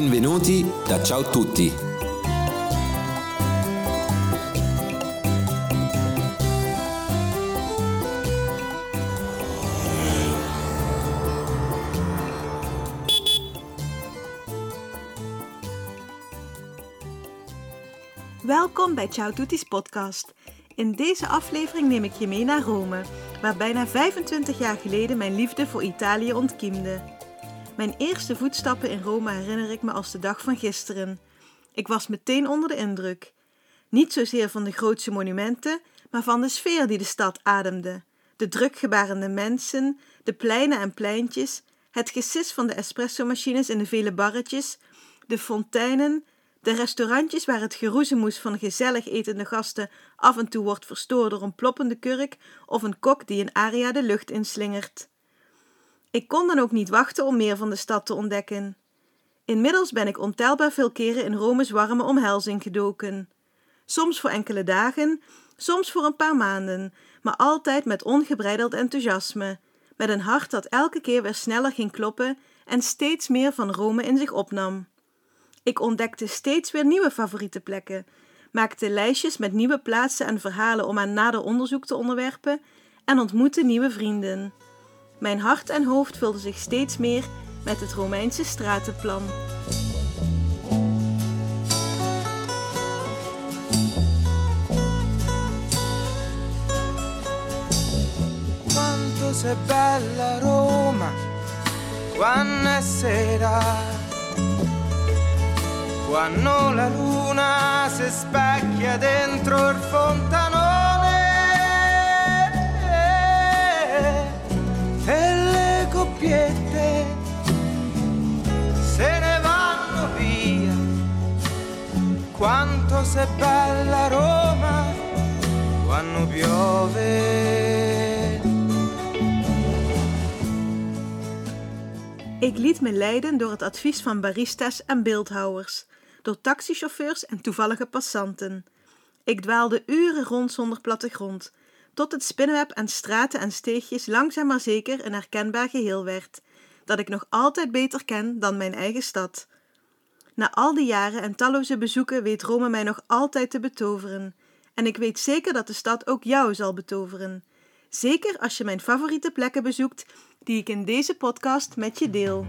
Benvenuti da Ciao Tutti. Welkom bij Ciao Tutti's podcast. In deze aflevering neem ik je mee naar Rome, waar bijna 25 jaar geleden mijn liefde voor Italië ontkiemde. Mijn eerste voetstappen in Rome herinner ik me als de dag van gisteren. Ik was meteen onder de indruk. Niet zozeer van de grootste monumenten, maar van de sfeer die de stad ademde. De drukgebarende mensen, de pleinen en pleintjes, het gesis van de espresso-machines in de vele barretjes, de fonteinen, de restaurantjes waar het geroezemoes van gezellig etende gasten af en toe wordt verstoord door een ploppende kurk of een kok die een aria de lucht inslingert. Ik kon dan ook niet wachten om meer van de stad te ontdekken. Inmiddels ben ik ontelbaar veel keren in Rome's warme omhelzing gedoken. Soms voor enkele dagen, soms voor een paar maanden, maar altijd met ongebreideld enthousiasme, met een hart dat elke keer weer sneller ging kloppen en steeds meer van Rome in zich opnam. Ik ontdekte steeds weer nieuwe favoriete plekken, maakte lijstjes met nieuwe plaatsen en verhalen om aan nader onderzoek te onderwerpen en ontmoette nieuwe vrienden. Mijn hart en hoofd vulden zich steeds meer met het Romeinse stratenplan. Quanto sei bella Roma quando sera, quando la luna si specchia dentro il fontanone Bella Roma quando piove. Ik liet me leiden door het advies van baristas en beeldhouwers, door taxichauffeurs en toevallige passanten. Ik dwaalde uren rond zonder plattegrond, tot het spinnenweb aan straten en steegjes langzaam maar zeker een herkenbaar geheel werd, dat ik nog altijd beter ken dan mijn eigen stad. Na al die jaren en talloze bezoeken weet Rome mij nog altijd te betoveren, en ik weet zeker dat de stad ook jou zal betoveren. Zeker als je mijn favoriete plekken bezoekt, die ik in deze podcast met je deel.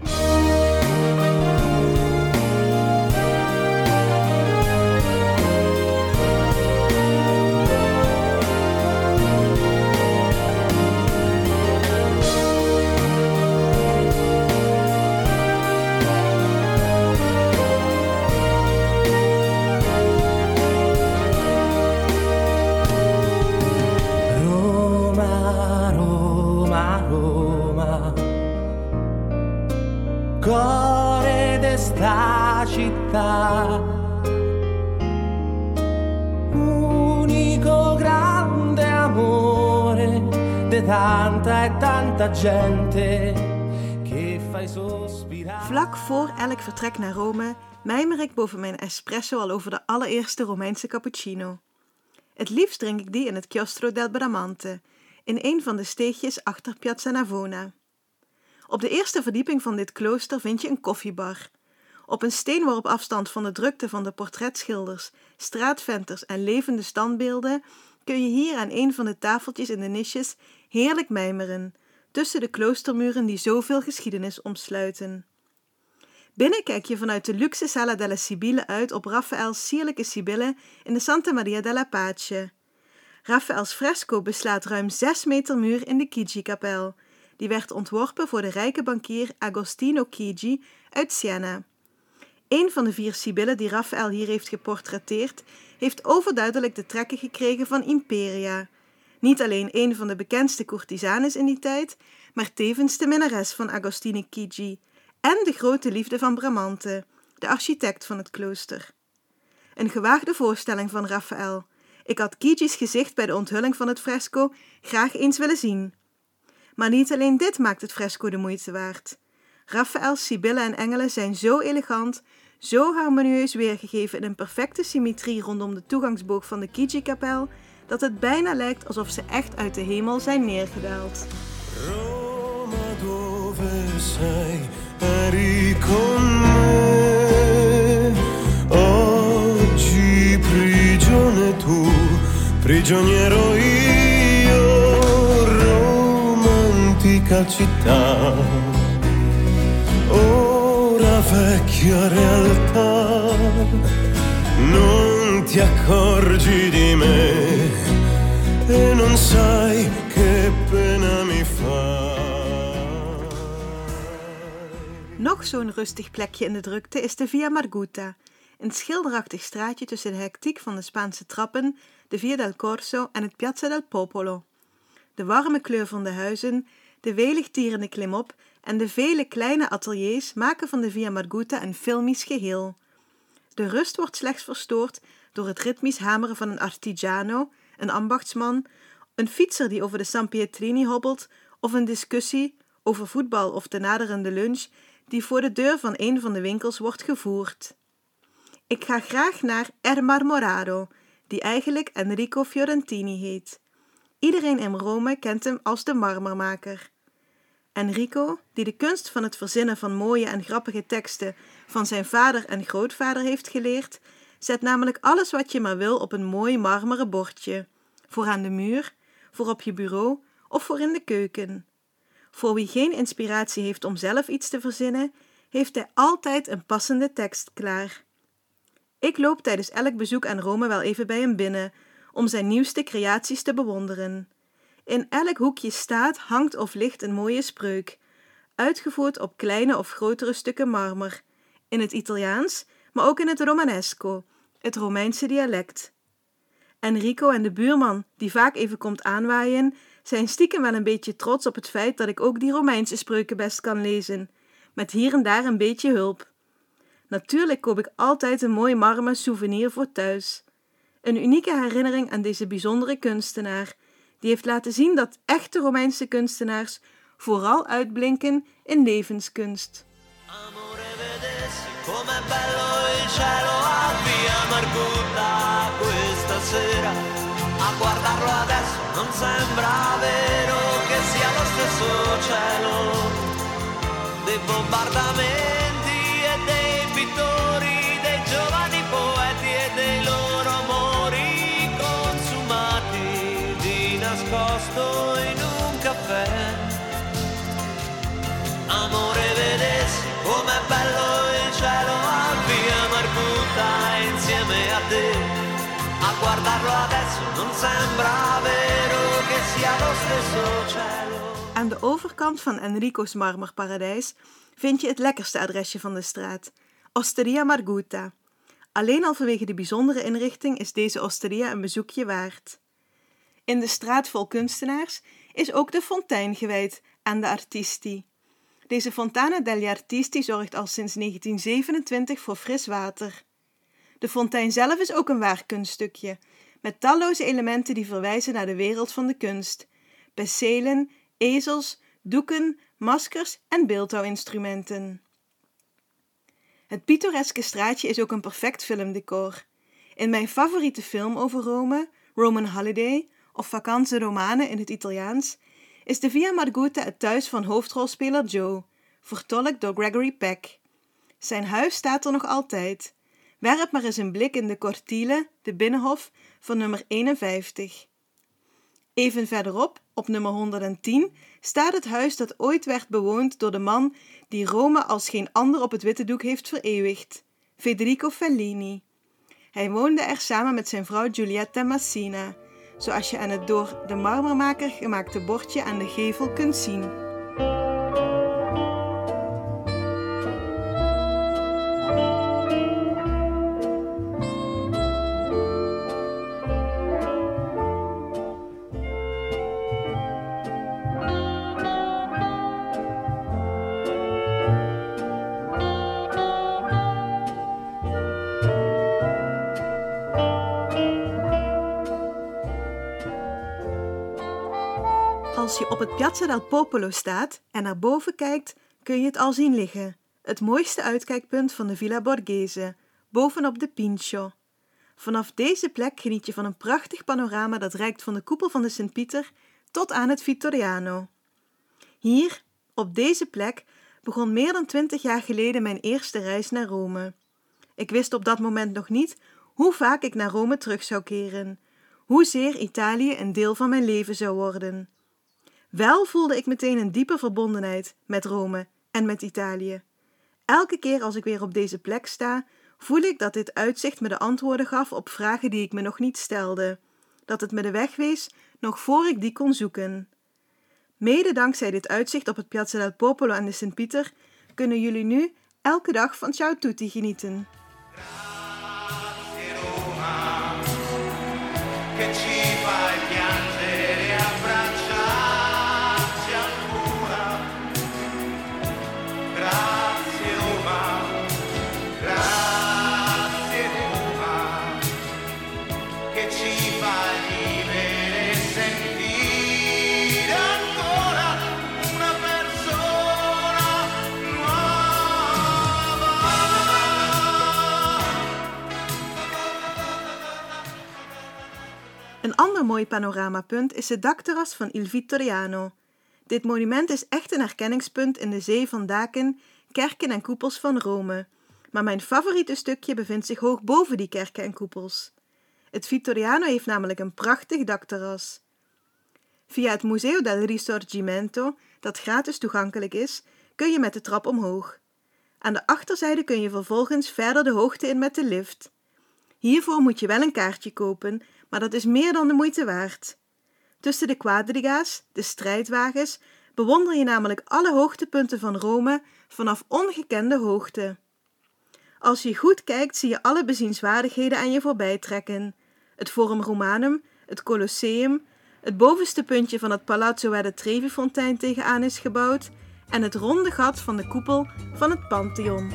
Unico grande amore tanta e tanta gente. Vlak voor elk vertrek naar Rome mijmer ik boven mijn espresso al over de allereerste Romeinse cappuccino. Het liefst drink ik die in het Chiostro del Bramante, in een van de steegjes achter Piazza Navona. Op de eerste verdieping van dit klooster vind je een koffiebar. Op een steenworp afstand van de drukte van de portretschilders, straatventers en levende standbeelden kun je hier aan een van de tafeltjes in de niches heerlijk mijmeren, tussen de kloostermuren die zoveel geschiedenis omsluiten. Binnen kijk je vanuit de luxe Sala della Sibille uit op Raphaëls sierlijke Sibille in de Santa Maria della Pace. Raphaëls fresco beslaat ruim 6 meter muur in de Chigi-kapel. Die werd ontworpen voor de rijke bankier Agostino Chigi uit Siena. Een van de vier Sibyllen die Raphaël hier heeft geportretteerd, heeft overduidelijk de trekken gekregen van Imperia. Niet alleen een van de bekendste courtisanes in die tijd, maar tevens de minnares van Agostino Chigi en de grote liefde van Bramante, de architect van het klooster. Een gewaagde voorstelling van Raphaël. Ik had Chigi's gezicht bij de onthulling van het fresco graag eens willen zien. Maar niet alleen dit maakt het fresco de moeite waard. Raphaëls Sibyllen en engelen zijn zo elegant, zo harmonieus weergegeven in een perfecte symmetrie rondom de toegangsboog van de Kijikapel dat het bijna lijkt alsof ze echt uit de hemel zijn neergedaald. Prigioniero io, romantica città. Oh, vecchia realtà, non ti accorgi di me e non sai che pena mi fai. Nog zo'n rustig plekje in de drukte is de Via Marguta, een schilderachtig straatje tussen de hectiek van de Spaanse trappen, de Via del Corso en het Piazza del Popolo. De warme kleur van de huizen, de welig tierende klimop en de vele kleine ateliers maken van de Via Marguta een filmisch geheel. De rust wordt slechts verstoord door het ritmisch hameren van een artigiano, een ambachtsman, een fietser die over de San Pietrini hobbelt of een discussie over voetbal of de naderende lunch die voor de deur van een van de winkels wordt gevoerd. Ik ga graag naar Er Marmorado, die eigenlijk Enrico Fiorentini heet. Iedereen in Rome kent hem als de marmermaker. Enrico, die de kunst van het verzinnen van mooie en grappige teksten van zijn vader en grootvader heeft geleerd, zet namelijk alles wat je maar wil op een mooi marmeren bordje, voor aan de muur, voor op je bureau of voor in de keuken. Voor wie geen inspiratie heeft om zelf iets te verzinnen, heeft hij altijd een passende tekst klaar. Ik loop tijdens elk bezoek aan Rome wel even bij hem binnen, om zijn nieuwste creaties te bewonderen. In elk hoekje staat, hangt of ligt een mooie spreuk, uitgevoerd op kleine of grotere stukken marmer, in het Italiaans, maar ook in het Romanesco, het Romeinse dialect. Enrico en de buurman, die vaak even komt aanwaaien, zijn stiekem wel een beetje trots op het feit dat ik ook die Romeinse spreuken best kan lezen, met hier en daar een beetje hulp. Natuurlijk koop ik altijd een mooi marmer souvenir voor thuis. Een unieke herinnering aan deze bijzondere kunstenaar, die heeft laten zien dat echte Romeinse kunstenaars vooral uitblinken in levenskunst. Guardarlo adesso non sembra vero che cielo Aan de overkant van Enrico's marmerparadijs vind je het lekkerste adresje van de straat, Osteria Marguta. Alleen al vanwege de bijzondere inrichting is deze osteria een bezoekje waard. In de straat vol kunstenaars is ook de fontein gewijd aan de artisti. Deze Fontana degli Artisti zorgt al sinds 1927 voor fris water. De fontein zelf is ook een waar kunststukje, met talloze elementen die verwijzen naar de wereld van de kunst: penselen, ezels, doeken, maskers en beeldhouwinstrumenten. Het pittoreske straatje is ook een perfect filmdecor. In mijn favoriete film over Rome, Roman Holiday of Vacanze Romane in het Italiaans, is de Via Margutta het thuis van hoofdrolspeler Joe, vertolkt door Gregory Peck. Zijn huis staat er nog altijd. Werp maar eens een blik in de cortile, de binnenhof, van nummer 51. Even verderop, op nummer 110, staat het huis dat ooit werd bewoond door de man die Rome als geen ander op het witte doek heeft vereeuwigd, Federico Fellini. Hij woonde er samen met zijn vrouw Giulietta Massina, zoals je aan het door de marmermaker gemaakte bordje aan de gevel kunt zien. Als je op het Piazza del Popolo staat en naar boven kijkt, kun je het al zien liggen. Het mooiste uitkijkpunt van de Villa Borghese, bovenop de Pincio. Vanaf deze plek geniet je van een prachtig panorama dat reikt van de koepel van de Sint-Pieter tot aan het Vittoriano. Hier, op deze plek, begon meer dan twintig jaar geleden mijn eerste reis naar Rome. Ik wist op dat moment nog niet hoe vaak ik naar Rome terug zou keren, hoezeer Italië een deel van mijn leven zou worden. Wel voelde ik meteen een diepe verbondenheid met Rome en met Italië. Elke keer als ik weer op deze plek sta, voel ik dat dit uitzicht me de antwoorden gaf op vragen die ik me nog niet stelde, dat het me de weg wees nog voor ik die kon zoeken. Mede dankzij dit uitzicht op het Piazza del Popolo en de Sint-Pieter kunnen jullie nu elke dag van Ciao Tutti genieten. Een ander mooi panoramapunt is het dakterras van Il Vittoriano. Dit monument is echt een herkenningspunt in de zee van daken, kerken en koepels van Rome. Maar mijn favoriete stukje bevindt zich hoog boven die kerken en koepels. Het Vittoriano heeft namelijk een prachtig dakterras. Via het Museo del Risorgimento, dat gratis toegankelijk is, kun je met de trap omhoog. Aan de achterzijde kun je vervolgens verder de hoogte in met de lift. Hiervoor moet je wel een kaartje kopen, maar dat is meer dan de moeite waard. Tussen de quadriga's, de strijdwagens, bewonder je namelijk alle hoogtepunten van Rome vanaf ongekende hoogte. Als je goed kijkt, zie je alle bezienswaardigheden aan je voorbij trekken. Het Forum Romanum, het Colosseum, het bovenste puntje van het palazzo waar de Trevi-fontein tegenaan is gebouwd en het ronde gat van de koepel van het Pantheon.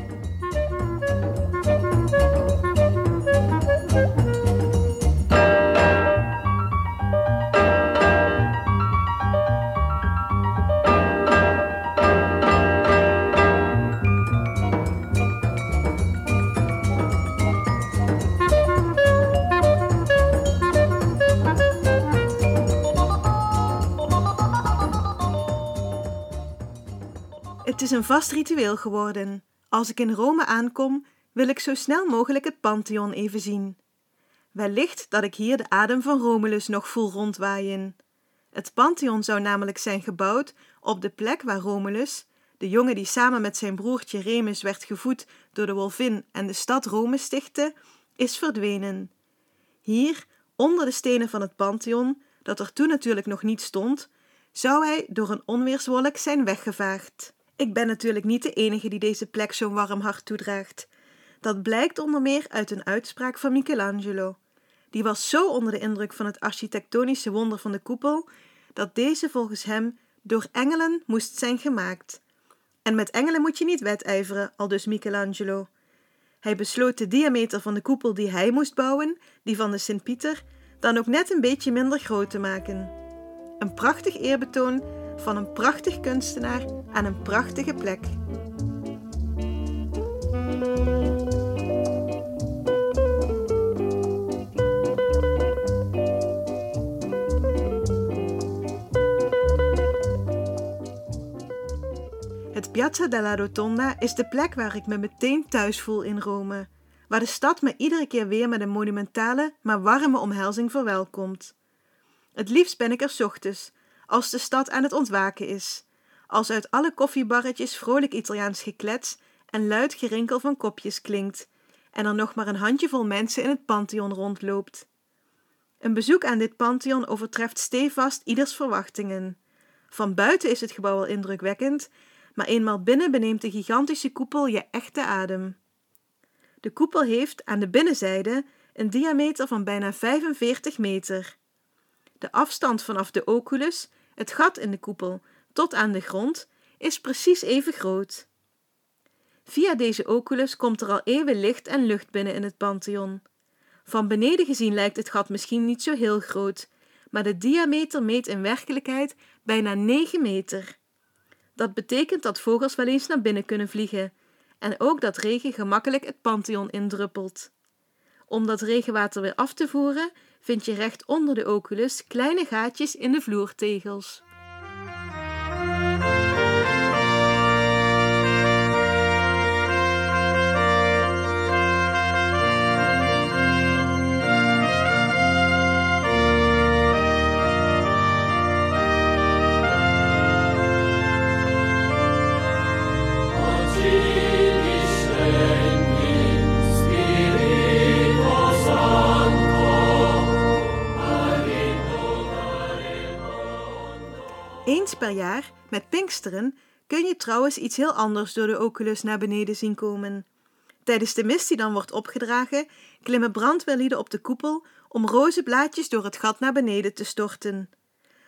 Het is een vast ritueel geworden. Als ik in Rome aankom, wil ik zo snel mogelijk het Pantheon even zien. Wellicht dat ik hier de adem van Romulus nog voel rondwaaien. Het Pantheon zou namelijk zijn gebouwd op de plek waar Romulus, de jongen die samen met zijn broertje Remus werd gevoed door de wolvin en de stad Rome stichtte, is verdwenen. Hier, onder de stenen van het Pantheon, dat er toen natuurlijk nog niet stond, zou hij door een onweerswolk zijn weggevaagd. Ik ben natuurlijk niet de enige die deze plek zo'n warm hart toedraagt. Dat blijkt onder meer uit een uitspraak van Michelangelo. Die was zo onder de indruk van het architectonische wonder van de koepel, dat deze volgens hem door engelen moest zijn gemaakt. En met engelen moet je niet wedijveren, aldus Michelangelo. Hij besloot de diameter van de koepel die hij moest bouwen, die van de Sint-Pieter, dan ook net een beetje minder groot te maken. Een prachtig eerbetoon van een prachtig kunstenaar aan een prachtige plek. Het Piazza della Rotonda is de plek waar ik me meteen thuis voel in Rome, waar de stad me iedere keer weer met een monumentale, maar warme omhelzing verwelkomt. Het liefst ben ik er ochtends, als de stad aan het ontwaken is, als uit alle koffiebarretjes vrolijk Italiaans geklets en luid gerinkel van kopjes klinkt, en er nog maar een handjevol mensen in het Pantheon rondloopt. Een bezoek aan dit Pantheon overtreft stevast ieders verwachtingen. Van buiten is het gebouw al indrukwekkend, maar eenmaal binnen beneemt de gigantische koepel je echte adem. De koepel heeft aan de binnenzijde een diameter van bijna 45 meter. De afstand vanaf de oculus, het gat in de koepel, tot aan de grond is precies even groot. Via deze oculus komt er al eeuwen licht en lucht binnen in het Pantheon. Van beneden gezien lijkt het gat misschien niet zo heel groot, maar de diameter meet in werkelijkheid bijna 9 meter. Dat betekent dat vogels wel eens naar binnen kunnen vliegen en ook dat regen gemakkelijk het Pantheon indruppelt. Om dat regenwater weer af te voeren, vind je recht onder de oculus kleine gaatjes in de vloertegels. Met Pinksteren, kun je trouwens iets heel anders door de oculus naar beneden zien komen. Tijdens de mist die dan wordt opgedragen, klimmen brandweerlieden op de koepel om roze blaadjes door het gat naar beneden te storten.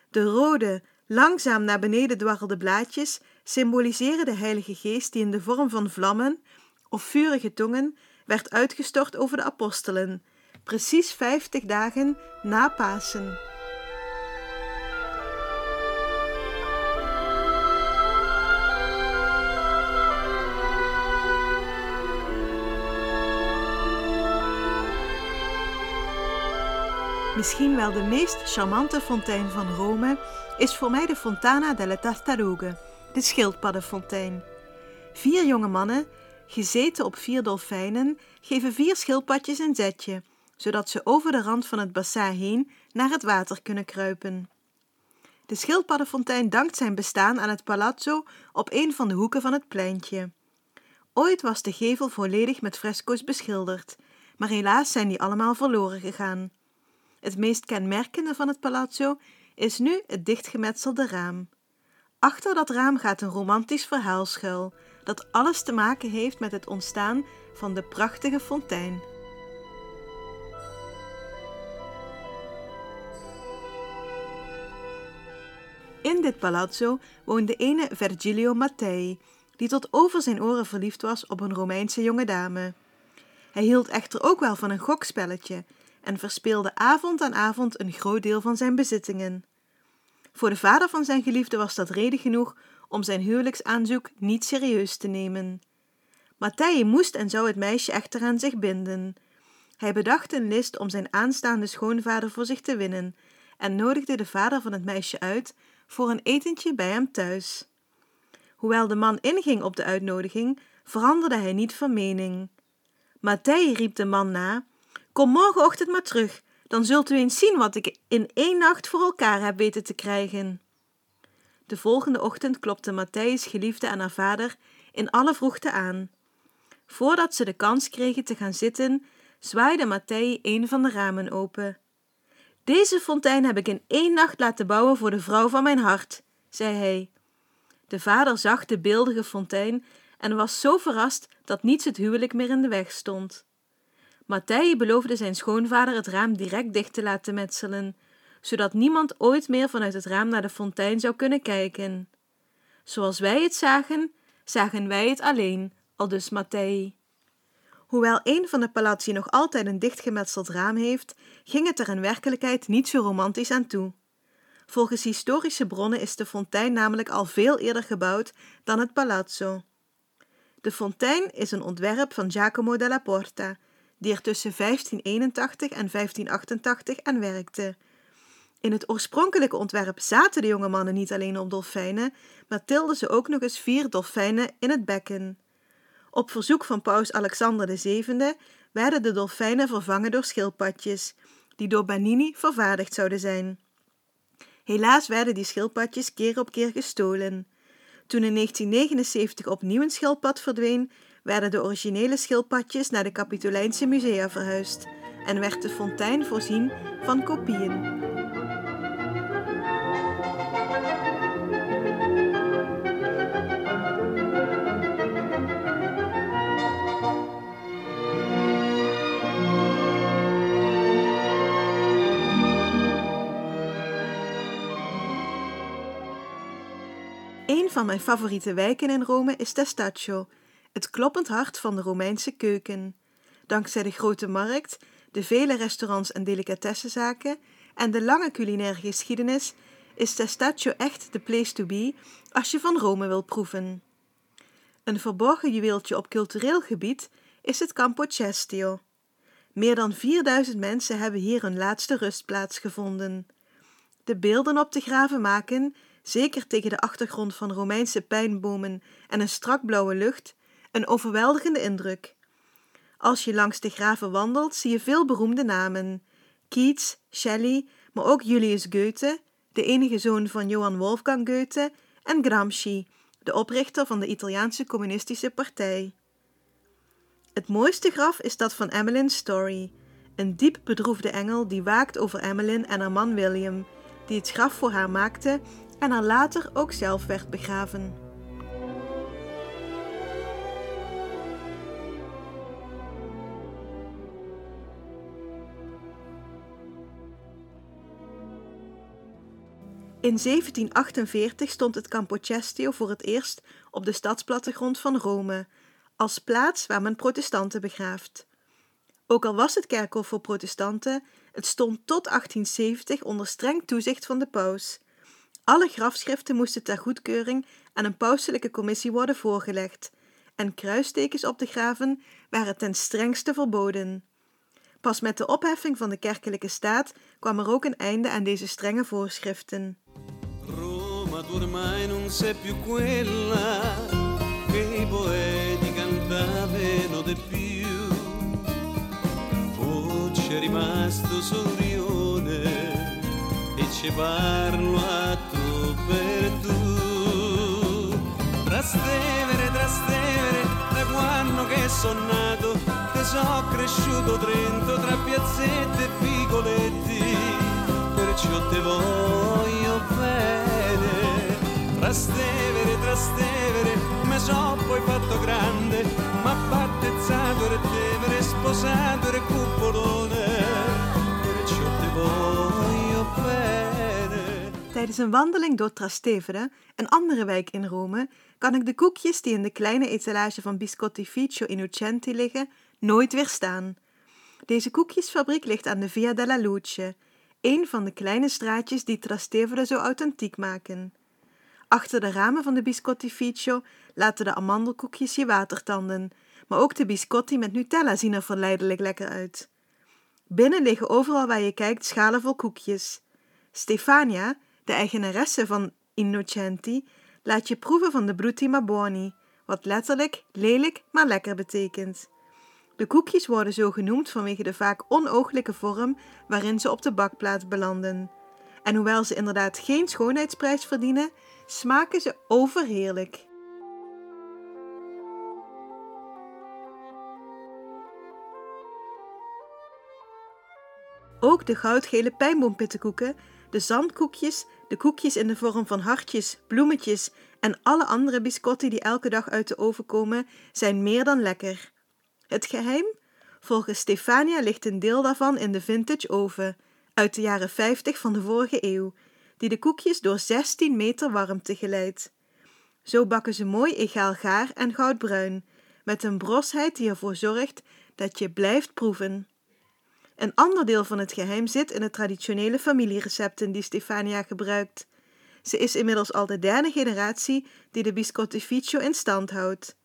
De rode, langzaam naar beneden dwarrelde blaadjes symboliseren de Heilige Geest die in de vorm van vlammen of vurige tongen werd uitgestort over de apostelen, precies vijftig dagen na Pasen. Misschien wel de meest charmante fontein van Rome is voor mij de Fontana delle Tartarughe, de schildpaddenfontein. Vier jonge mannen, gezeten op vier dolfijnen, geven vier schildpadjes een zetje, zodat ze over de rand van het bassin heen naar het water kunnen kruipen. De schildpaddenfontein dankt zijn bestaan aan het palazzo op een van de hoeken van het pleintje. Ooit was de gevel volledig met fresco's beschilderd, maar helaas zijn die allemaal verloren gegaan. Het meest kenmerkende van het palazzo is nu het dichtgemetselde raam. Achter dat raam gaat een romantisch verhaal schuil, dat alles te maken heeft met het ontstaan van de prachtige fontein. In dit palazzo woonde ene Vergilio Mattei, die tot over zijn oren verliefd was op een Romeinse jonge dame. Hij hield echter ook wel van een gokspelletje en verspeelde avond aan avond een groot deel van zijn bezittingen. Voor de vader van zijn geliefde was dat reden genoeg om zijn huwelijksaanzoek niet serieus te nemen. Matthij moest en zou het meisje echter aan zich binden. Hij bedacht een list om zijn aanstaande schoonvader voor zich te winnen en nodigde de vader van het meisje uit voor een etentje bij hem thuis. Hoewel de man inging op de uitnodiging, veranderde hij niet van mening. Matthij riep de man na Kom morgenochtend maar terug, dan zult u eens zien wat ik in één nacht voor elkaar heb weten te krijgen. De volgende ochtend klopte Matthijs geliefde aan haar vader in alle vroegte aan. Voordat ze de kans kregen te gaan zitten, zwaaide Matthij een van de ramen open. Deze fontein heb ik in één nacht laten bouwen voor de vrouw van mijn hart, zei hij. De vader zag de beeldige fontein en was zo verrast dat niets het huwelijk meer in de weg stond. Matthij beloofde zijn schoonvader het raam direct dicht te laten metselen, zodat niemand ooit meer vanuit het raam naar de fontein zou kunnen kijken. Zoals wij het zagen, zagen wij het alleen, aldus Matthij. Hoewel een van de palazzi nog altijd een dichtgemetseld raam heeft, ging het er in werkelijkheid niet zo romantisch aan toe. Volgens historische bronnen is de fontein namelijk al veel eerder gebouwd dan het palazzo. De fontein is een ontwerp van Giacomo della Porta, die er tussen 1581 en 1588 aan werkte. In het oorspronkelijke ontwerp zaten de jonge mannen niet alleen op dolfijnen, maar tilden ze ook nog eens vier dolfijnen in het bekken. Op verzoek van paus Alexander VII werden de dolfijnen vervangen door schildpadjes, die door Banini vervaardigd zouden zijn. Helaas werden die schildpadjes keer op keer gestolen. Toen in 1979 opnieuw een schildpad verdween, werden de originele schildpadjes naar de Capitolijnse musea verhuisd en werd de fontein voorzien van kopieën. Een van mijn favoriete wijken in Rome is Testaccio, het kloppend hart van de Romeinse keuken. Dankzij de grote markt, de vele restaurants en delicatessenzaken en de lange culinaire geschiedenis is Testaccio echt de place to be als je van Rome wil proeven. Een verborgen juweeltje op cultureel gebied is het Campo Cestio. Meer dan 4000 mensen hebben hier hun laatste rustplaats gevonden. De beelden op de graven maken, zeker tegen de achtergrond van Romeinse pijnbomen en een strak blauwe lucht, een overweldigende indruk. Als je langs de graven wandelt, zie je veel beroemde namen: Keats, Shelley, maar ook Julius Goethe, de enige zoon van Johann Wolfgang Goethe, en Gramsci, de oprichter van de Italiaanse Communistische Partij. Het mooiste graf is dat van Emmeline Story, een diep bedroefde engel die waakt over Emmeline en haar man William, die het graf voor haar maakte en er later ook zelf werd begraven. In 1748 stond het Campo Cestio voor het eerst op de stadsplattegrond van Rome, als plaats waar men protestanten begraaft. Ook al was het kerkhof voor protestanten, het stond tot 1870 onder streng toezicht van de paus. Alle grafschriften moesten ter goedkeuring aan een pauselijke commissie worden voorgelegd, en kruistekens op te graven waren ten strengste verboden. Pas met de opheffing van de kerkelijke staat kwam er ook een einde aan deze strenge voorschriften. Tu ormai non sei più quella che i poeti cantavano di più. Oggi è rimasto solo Rione e ci parlo a tu per tu. Trastevere, Trastevere, da quando che sono nato, te so cresciuto Trento tra piazzette e vicoletti perciò te voglio. Trastevere, Trastevere, me so poi fatto grande, ma battezzato Tevere, sposato cupolone, perciò te voglio bene. Tijdens een wandeling door Trastevere, een andere wijk in Rome, kan ik de koekjes die in de kleine etalage van Biscottificio Innocenti liggen, nooit weerstaan. Deze koekjesfabriek ligt aan de Via della Luce, een van de kleine straatjes die Trastevere zo authentiek maken. Achter de ramen van de Biscottificio laten de amandelkoekjes je watertanden, maar ook de biscotti met Nutella zien er verleidelijk lekker uit. Binnen liggen overal waar je kijkt schalen vol koekjes. Stefania, de eigenaresse van Innocenti, laat je proeven van de Brutti ma buoni, wat letterlijk lelijk maar lekker betekent. De koekjes worden zo genoemd vanwege de vaak onooglijke vorm waarin ze op de bakplaat belanden. En hoewel ze inderdaad geen schoonheidsprijs verdienen, smaken ze overheerlijk. Ook de goudgele pijnboompittenkoeken, de zandkoekjes, de koekjes in de vorm van hartjes, bloemetjes en alle andere biscotti die elke dag uit de oven komen, zijn meer dan lekker. Het geheim? Volgens Stefania ligt een deel daarvan in de vintage oven uit de jaren 50 van de vorige eeuw, die de koekjes door 16 meter warmte geleidt. Zo bakken ze mooi egaal gaar en goudbruin, met een brosheid die ervoor zorgt dat je blijft proeven. Een ander deel van het geheim zit in de traditionele familierecepten die Stefania gebruikt. Ze is inmiddels al de derde generatie die de biscottificio in stand houdt.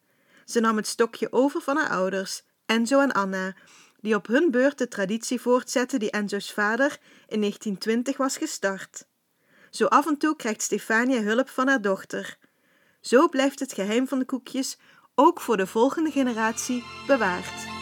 Ze nam het stokje over van haar ouders, Enzo en Anna, die op hun beurt de traditie voortzetten die Enzo's vader in 1920 was gestart. Zo af en toe krijgt Stefania hulp van haar dochter. Zo blijft het geheim van de koekjes ook voor de volgende generatie bewaard.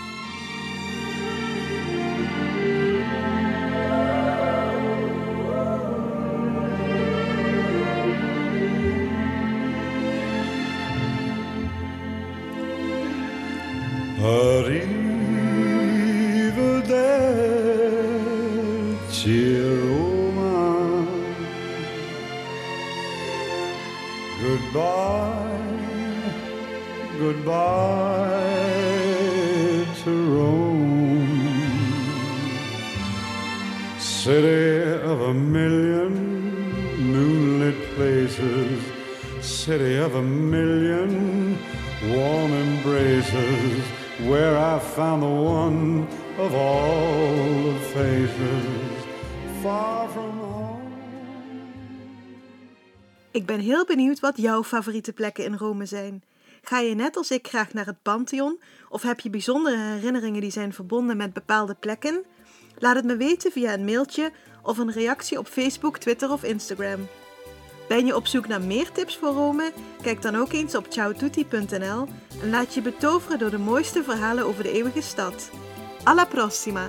Far from home. Ik ben heel benieuwd wat jouw favoriete plekken in Rome zijn. Ga je net als ik graag naar het Pantheon of heb je bijzondere herinneringen die zijn verbonden met bepaalde plekken? Laat het me weten via een mailtje of een reactie op Facebook, Twitter of Instagram. Ben je op zoek naar meer tips voor Rome? Kijk dan ook eens op ciaotutti.nl en laat je betoveren door de mooiste verhalen over de eeuwige stad. Alla prossima!